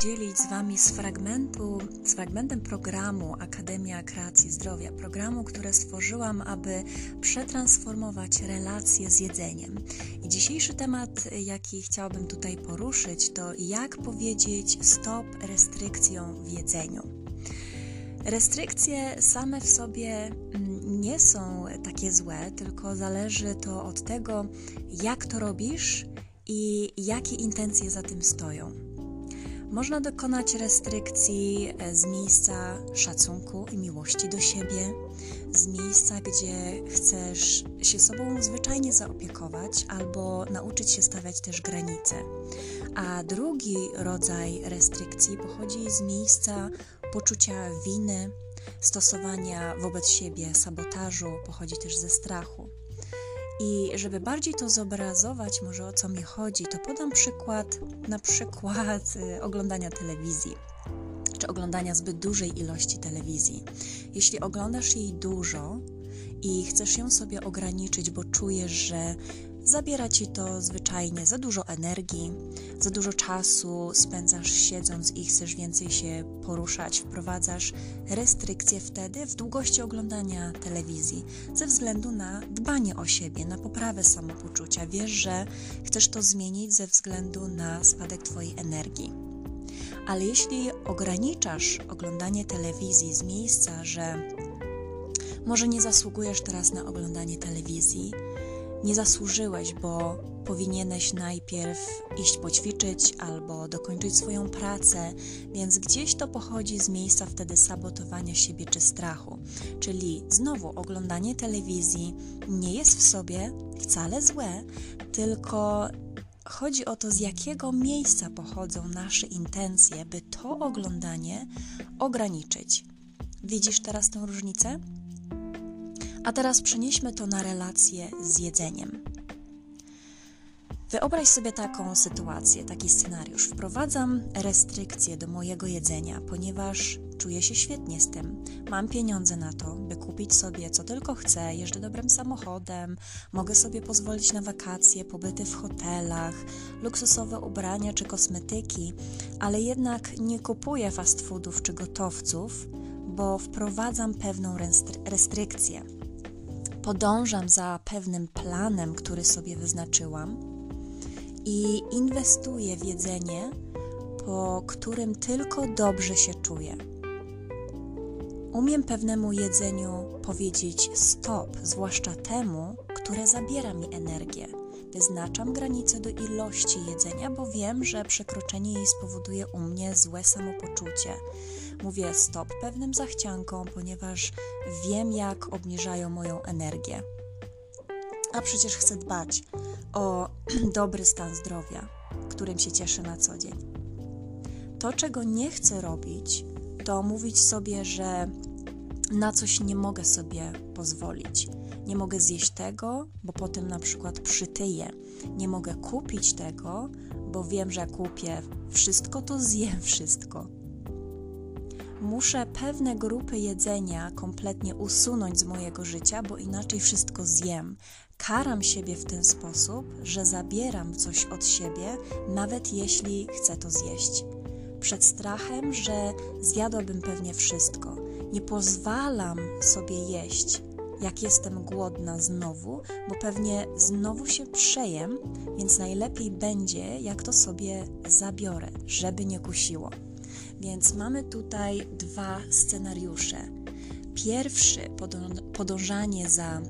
podzielić z Wami z fragmentu, z fragmentem programu Akademia Kreacji Zdrowia, programu, które stworzyłam, aby przetransformować relacje z jedzeniem. I dzisiejszy temat, jaki chciałabym tutaj poruszyć, to jak powiedzieć stop restrykcjom w jedzeniu. Restrykcje same w sobie mm, nie są takie złe, tylko zależy to od tego, jak to robisz i jakie intencje za tym stoją. Można dokonać restrykcji e, z miejsca szacunku i miłości do siebie, z miejsca, gdzie chcesz się sobą zwyczajnie zaopiekować albo nauczyć się stawiać też granice. A drugi rodzaj restrykcji pochodzi z miejsca poczucia winy, stosowania wobec siebie sabotażu, pochodzi też ze strachu. I żeby bardziej to zobrazować, może o co mi chodzi, to podam przykład na przykład y, oglądania telewizji czy oglądania zbyt dużej ilości telewizji. Jeśli oglądasz jej dużo i chcesz ją sobie ograniczyć, bo czujesz, że Zabiera ci to zwyczajnie za dużo energii, za dużo czasu spędzasz siedząc i chcesz więcej się poruszać, wprowadzasz restrykcje wtedy w długości oglądania telewizji ze względu na dbanie o siebie, na poprawę samopoczucia. Wiesz, że chcesz to zmienić ze względu na spadek Twojej energii. Ale jeśli ograniczasz oglądanie telewizji z miejsca, że może nie zasługujesz teraz na oglądanie telewizji, nie zasłużyłeś, bo powinieneś najpierw iść poćwiczyć albo dokończyć swoją pracę, więc gdzieś to pochodzi z miejsca wtedy sabotowania siebie czy strachu. Czyli znowu oglądanie telewizji nie jest w sobie wcale złe, tylko chodzi o to, z jakiego miejsca pochodzą nasze intencje, by to oglądanie ograniczyć. Widzisz teraz tę różnicę? A teraz przenieśmy to na relacje z jedzeniem. Wyobraź sobie taką sytuację, taki scenariusz. Wprowadzam restrykcje do mojego jedzenia, ponieważ czuję się świetnie z tym. Mam pieniądze na to, by kupić sobie co tylko chcę, jeżdżę dobrym samochodem, mogę sobie pozwolić na wakacje, pobyty w hotelach, luksusowe ubrania czy kosmetyki, ale jednak nie kupuję fast foodów czy gotowców, bo wprowadzam pewną restrykcję podążam za pewnym planem, który sobie wyznaczyłam i inwestuję w jedzenie, po którym tylko dobrze się czuję. Umiem pewnemu jedzeniu powiedzieć stop, zwłaszcza temu, które zabiera mi energię. Wyznaczam granice do ilości jedzenia, bo wiem, że przekroczenie jej spowoduje u mnie złe samopoczucie. Mówię stop pewnym zachciankom, ponieważ wiem, jak obniżają moją energię. A przecież chcę dbać o dobry stan zdrowia, którym się cieszę na co dzień. To, czego nie chcę robić, to mówić sobie, że na coś nie mogę sobie pozwolić. Nie mogę zjeść tego, bo potem na przykład przytyję. Nie mogę kupić tego, bo wiem, że kupię wszystko, to zjem wszystko muszę pewne grupy jedzenia kompletnie usunąć z mojego życia, bo inaczej wszystko zjem. Karam siebie w ten sposób, że zabieram coś od siebie, nawet jeśli chcę to zjeść. Przed strachem, że zjadłabym pewnie wszystko. Nie pozwalam sobie jeść, jak jestem głodna znowu, bo pewnie znowu się przejem, więc najlepiej będzie, jak to sobie zabiorę, żeby nie kusiło. Więc mamy tutaj dwa scenariusze. Pierwszy podążanie za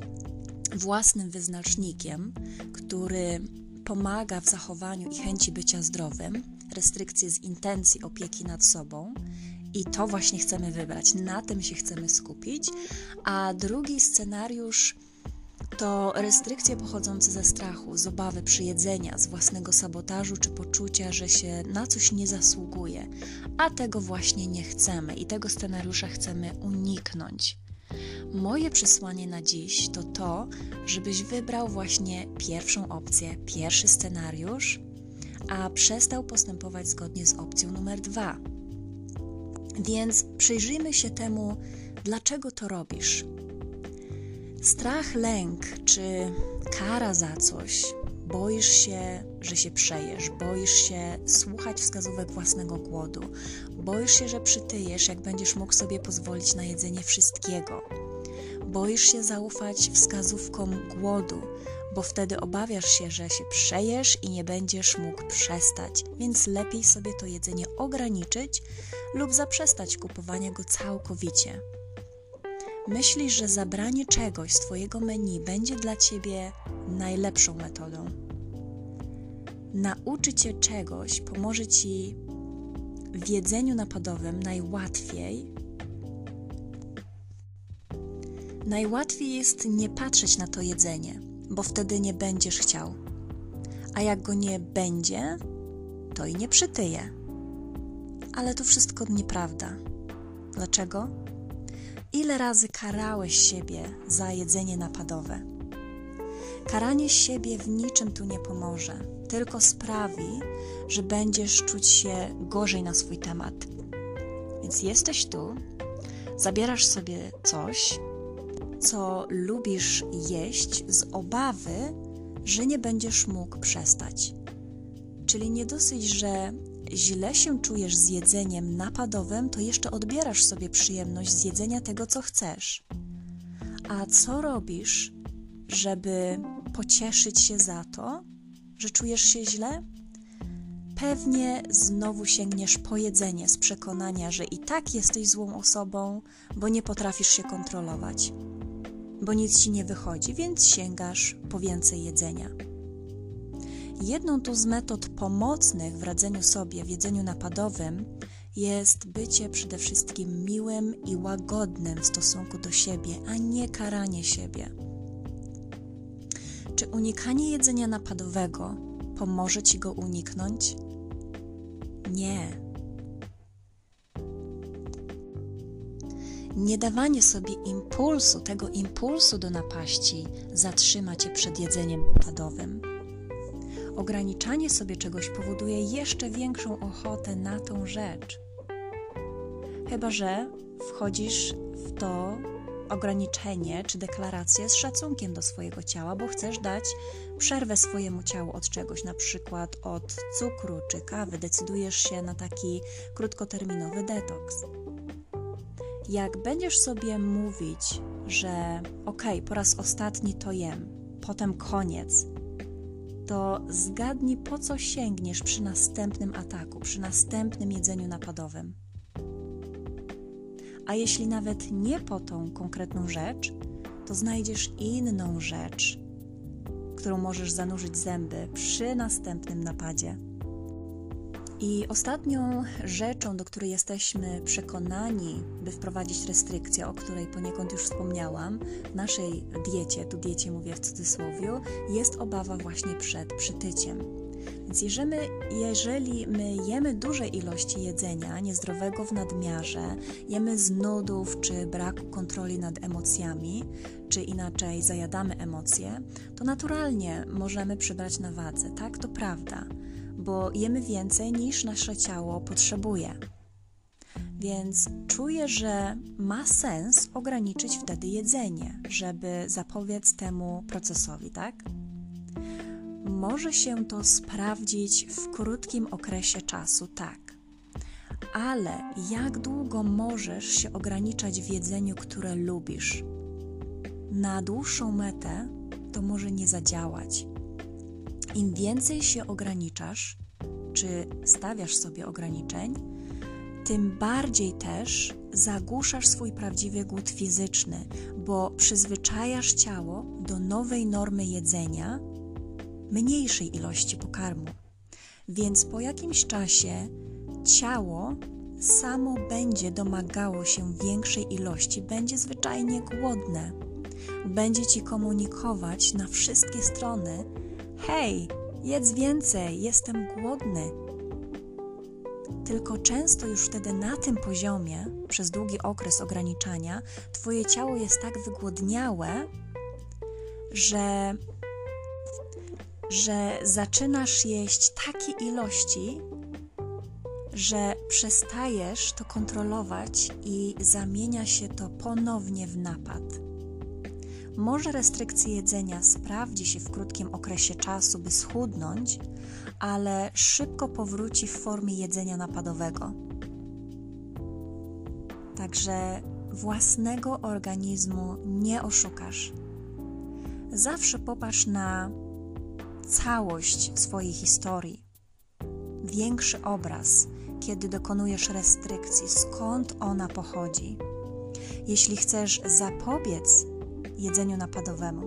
własnym wyznacznikiem, który pomaga w zachowaniu i chęci bycia zdrowym, restrykcje z intencji opieki nad sobą. I to właśnie chcemy wybrać, na tym się chcemy skupić. A drugi scenariusz to restrykcje pochodzące ze strachu, z obawy przy jedzenia, z własnego sabotażu czy poczucia, że się na coś nie zasługuje, a tego właśnie nie chcemy i tego scenariusza chcemy uniknąć. Moje przesłanie na dziś to to, żebyś wybrał właśnie pierwszą opcję, pierwszy scenariusz, a przestał postępować zgodnie z opcją numer dwa. Więc przyjrzyjmy się temu, dlaczego to robisz. Strach, lęk czy kara za coś, boisz się, że się przejesz, boisz się słuchać wskazówek własnego głodu, boisz się, że przytyjesz, jak będziesz mógł sobie pozwolić na jedzenie wszystkiego. Boisz się zaufać wskazówkom głodu, bo wtedy obawiasz się, że się przejesz i nie będziesz mógł przestać, więc lepiej sobie to jedzenie ograniczyć lub zaprzestać kupowania go całkowicie. Myślisz, że zabranie czegoś z Twojego menu będzie dla Ciebie najlepszą metodą. Nauczyć się czegoś pomoże Ci w jedzeniu napadowym najłatwiej. Najłatwiej jest nie patrzeć na to jedzenie, bo wtedy nie będziesz chciał. A jak go nie będzie, to i nie przytyje. Ale to wszystko nieprawda. Dlaczego? Ile razy karałeś siebie za jedzenie napadowe? Karanie siebie w niczym tu nie pomoże, tylko sprawi, że będziesz czuć się gorzej na swój temat. Więc jesteś tu, zabierasz sobie coś, co lubisz jeść z obawy, że nie będziesz mógł przestać. Czyli nie dosyć, że źle się czujesz z jedzeniem napadowym, to jeszcze odbierasz sobie przyjemność z jedzenia tego, co chcesz. A co robisz, żeby pocieszyć się za to, że czujesz się źle? Pewnie znowu sięgniesz po jedzenie z przekonania, że i tak jesteś złą osobą, bo nie potrafisz się kontrolować, bo nic ci nie wychodzi, więc sięgasz po więcej jedzenia. Jedną tu z metod pomocnych w radzeniu sobie w jedzeniu napadowym jest bycie przede wszystkim miłym i łagodnym w stosunku do siebie, a nie karanie siebie. Czy unikanie jedzenia napadowego pomoże ci go uniknąć? Nie. Nie dawanie sobie impulsu, tego impulsu do napaści, zatrzyma cię przed jedzeniem napadowym ograniczanie sobie czegoś powoduje jeszcze większą ochotę na tą rzecz. Chyba, że wchodzisz w to ograniczenie czy deklarację z szacunkiem do swojego ciała, bo chcesz dać przerwę swojemu ciału od czegoś, na przykład od cukru czy kawy, decydujesz się na taki krótkoterminowy detoks. Jak będziesz sobie mówić, że ok, po raz ostatni to jem, potem koniec, to zgadnij, po co sięgniesz przy następnym ataku, przy następnym jedzeniu napadowym. A jeśli nawet nie po tą konkretną rzecz, to znajdziesz inną rzecz, którą możesz zanurzyć zęby przy następnym napadzie. I ostatnią rzeczą, do której jesteśmy przekonani, by wprowadzić restrykcję, o której poniekąd już wspomniałam, w naszej diecie, tu diecie mówię w cudzysłowie, jest obawa właśnie przed przytyciem. Więc jeżeli, jeżeli my jemy duże ilości jedzenia niezdrowego w nadmiarze, jemy z nudów czy braku kontroli nad emocjami, czy inaczej zajadamy emocje, to naturalnie możemy przybrać na wadze. Tak, to prawda bo jemy więcej niż nasze ciało potrzebuje. Więc czuję, że ma sens ograniczyć wtedy jedzenie, żeby zapobiec temu procesowi, tak? Może się to sprawdzić w krótkim okresie czasu, tak. Ale jak długo możesz się ograniczać w jedzeniu, które lubisz? Na dłuższą metę to może nie zadziałać. Im więcej się ograniczasz, czy stawiasz sobie ograniczeń, tym bardziej też zagłuszasz swój prawdziwy głód fizyczny, bo przyzwyczajasz ciało do nowej normy jedzenia, mniejszej ilości pokarmu. Więc po jakimś czasie ciało samo będzie domagało się większej ilości, będzie zwyczajnie głodne. Będzie ci komunikować na wszystkie strony, Hej, jedz więcej, jestem głodny. Tylko często już wtedy na tym poziomie, przez długi okres ograniczania, Twoje ciało jest tak wygłodniałe, że, że zaczynasz jeść takie ilości, że przestajesz to kontrolować i zamienia się to ponownie w napad. Może restrykcja jedzenia sprawdzi się w krótkim okresie czasu, by schudnąć, ale szybko powróci w formie jedzenia napadowego. Także własnego organizmu nie oszukasz. Zawsze popatrz na całość swojej historii, większy obraz, kiedy dokonujesz restrykcji, skąd ona pochodzi. Jeśli chcesz zapobiec jedzeniu napadowemu,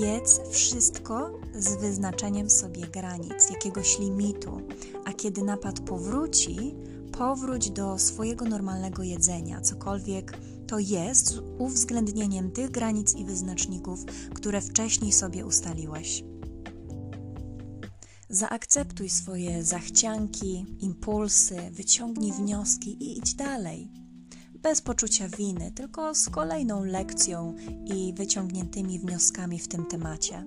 jedz wszystko z wyznaczeniem sobie granic, jakiegoś limitu, a kiedy napad powróci, powróć do swojego normalnego jedzenia, cokolwiek to jest, z uwzględnieniem tych granic i wyznaczników, które wcześniej sobie ustaliłeś. Zaakceptuj swoje zachcianki, impulsy, wyciągnij wnioski i idź dalej. Bez poczucia winy, tylko z kolejną lekcją i wyciągniętymi wnioskami w tym temacie.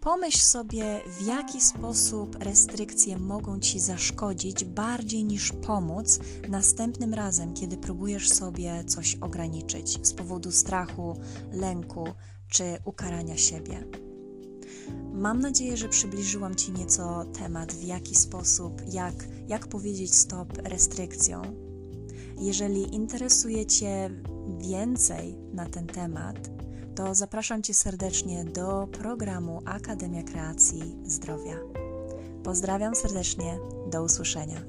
Pomyśl sobie, w jaki sposób restrykcje mogą ci zaszkodzić bardziej niż pomóc następnym razem, kiedy próbujesz sobie coś ograniczyć z powodu strachu, lęku czy ukarania siebie. Mam nadzieję, że przybliżyłam Ci nieco temat, w jaki sposób, jak, jak powiedzieć stop restrykcjom. Jeżeli interesuje Cię więcej na ten temat, to zapraszam Cię serdecznie do programu Akademia Kreacji Zdrowia. Pozdrawiam serdecznie, do usłyszenia.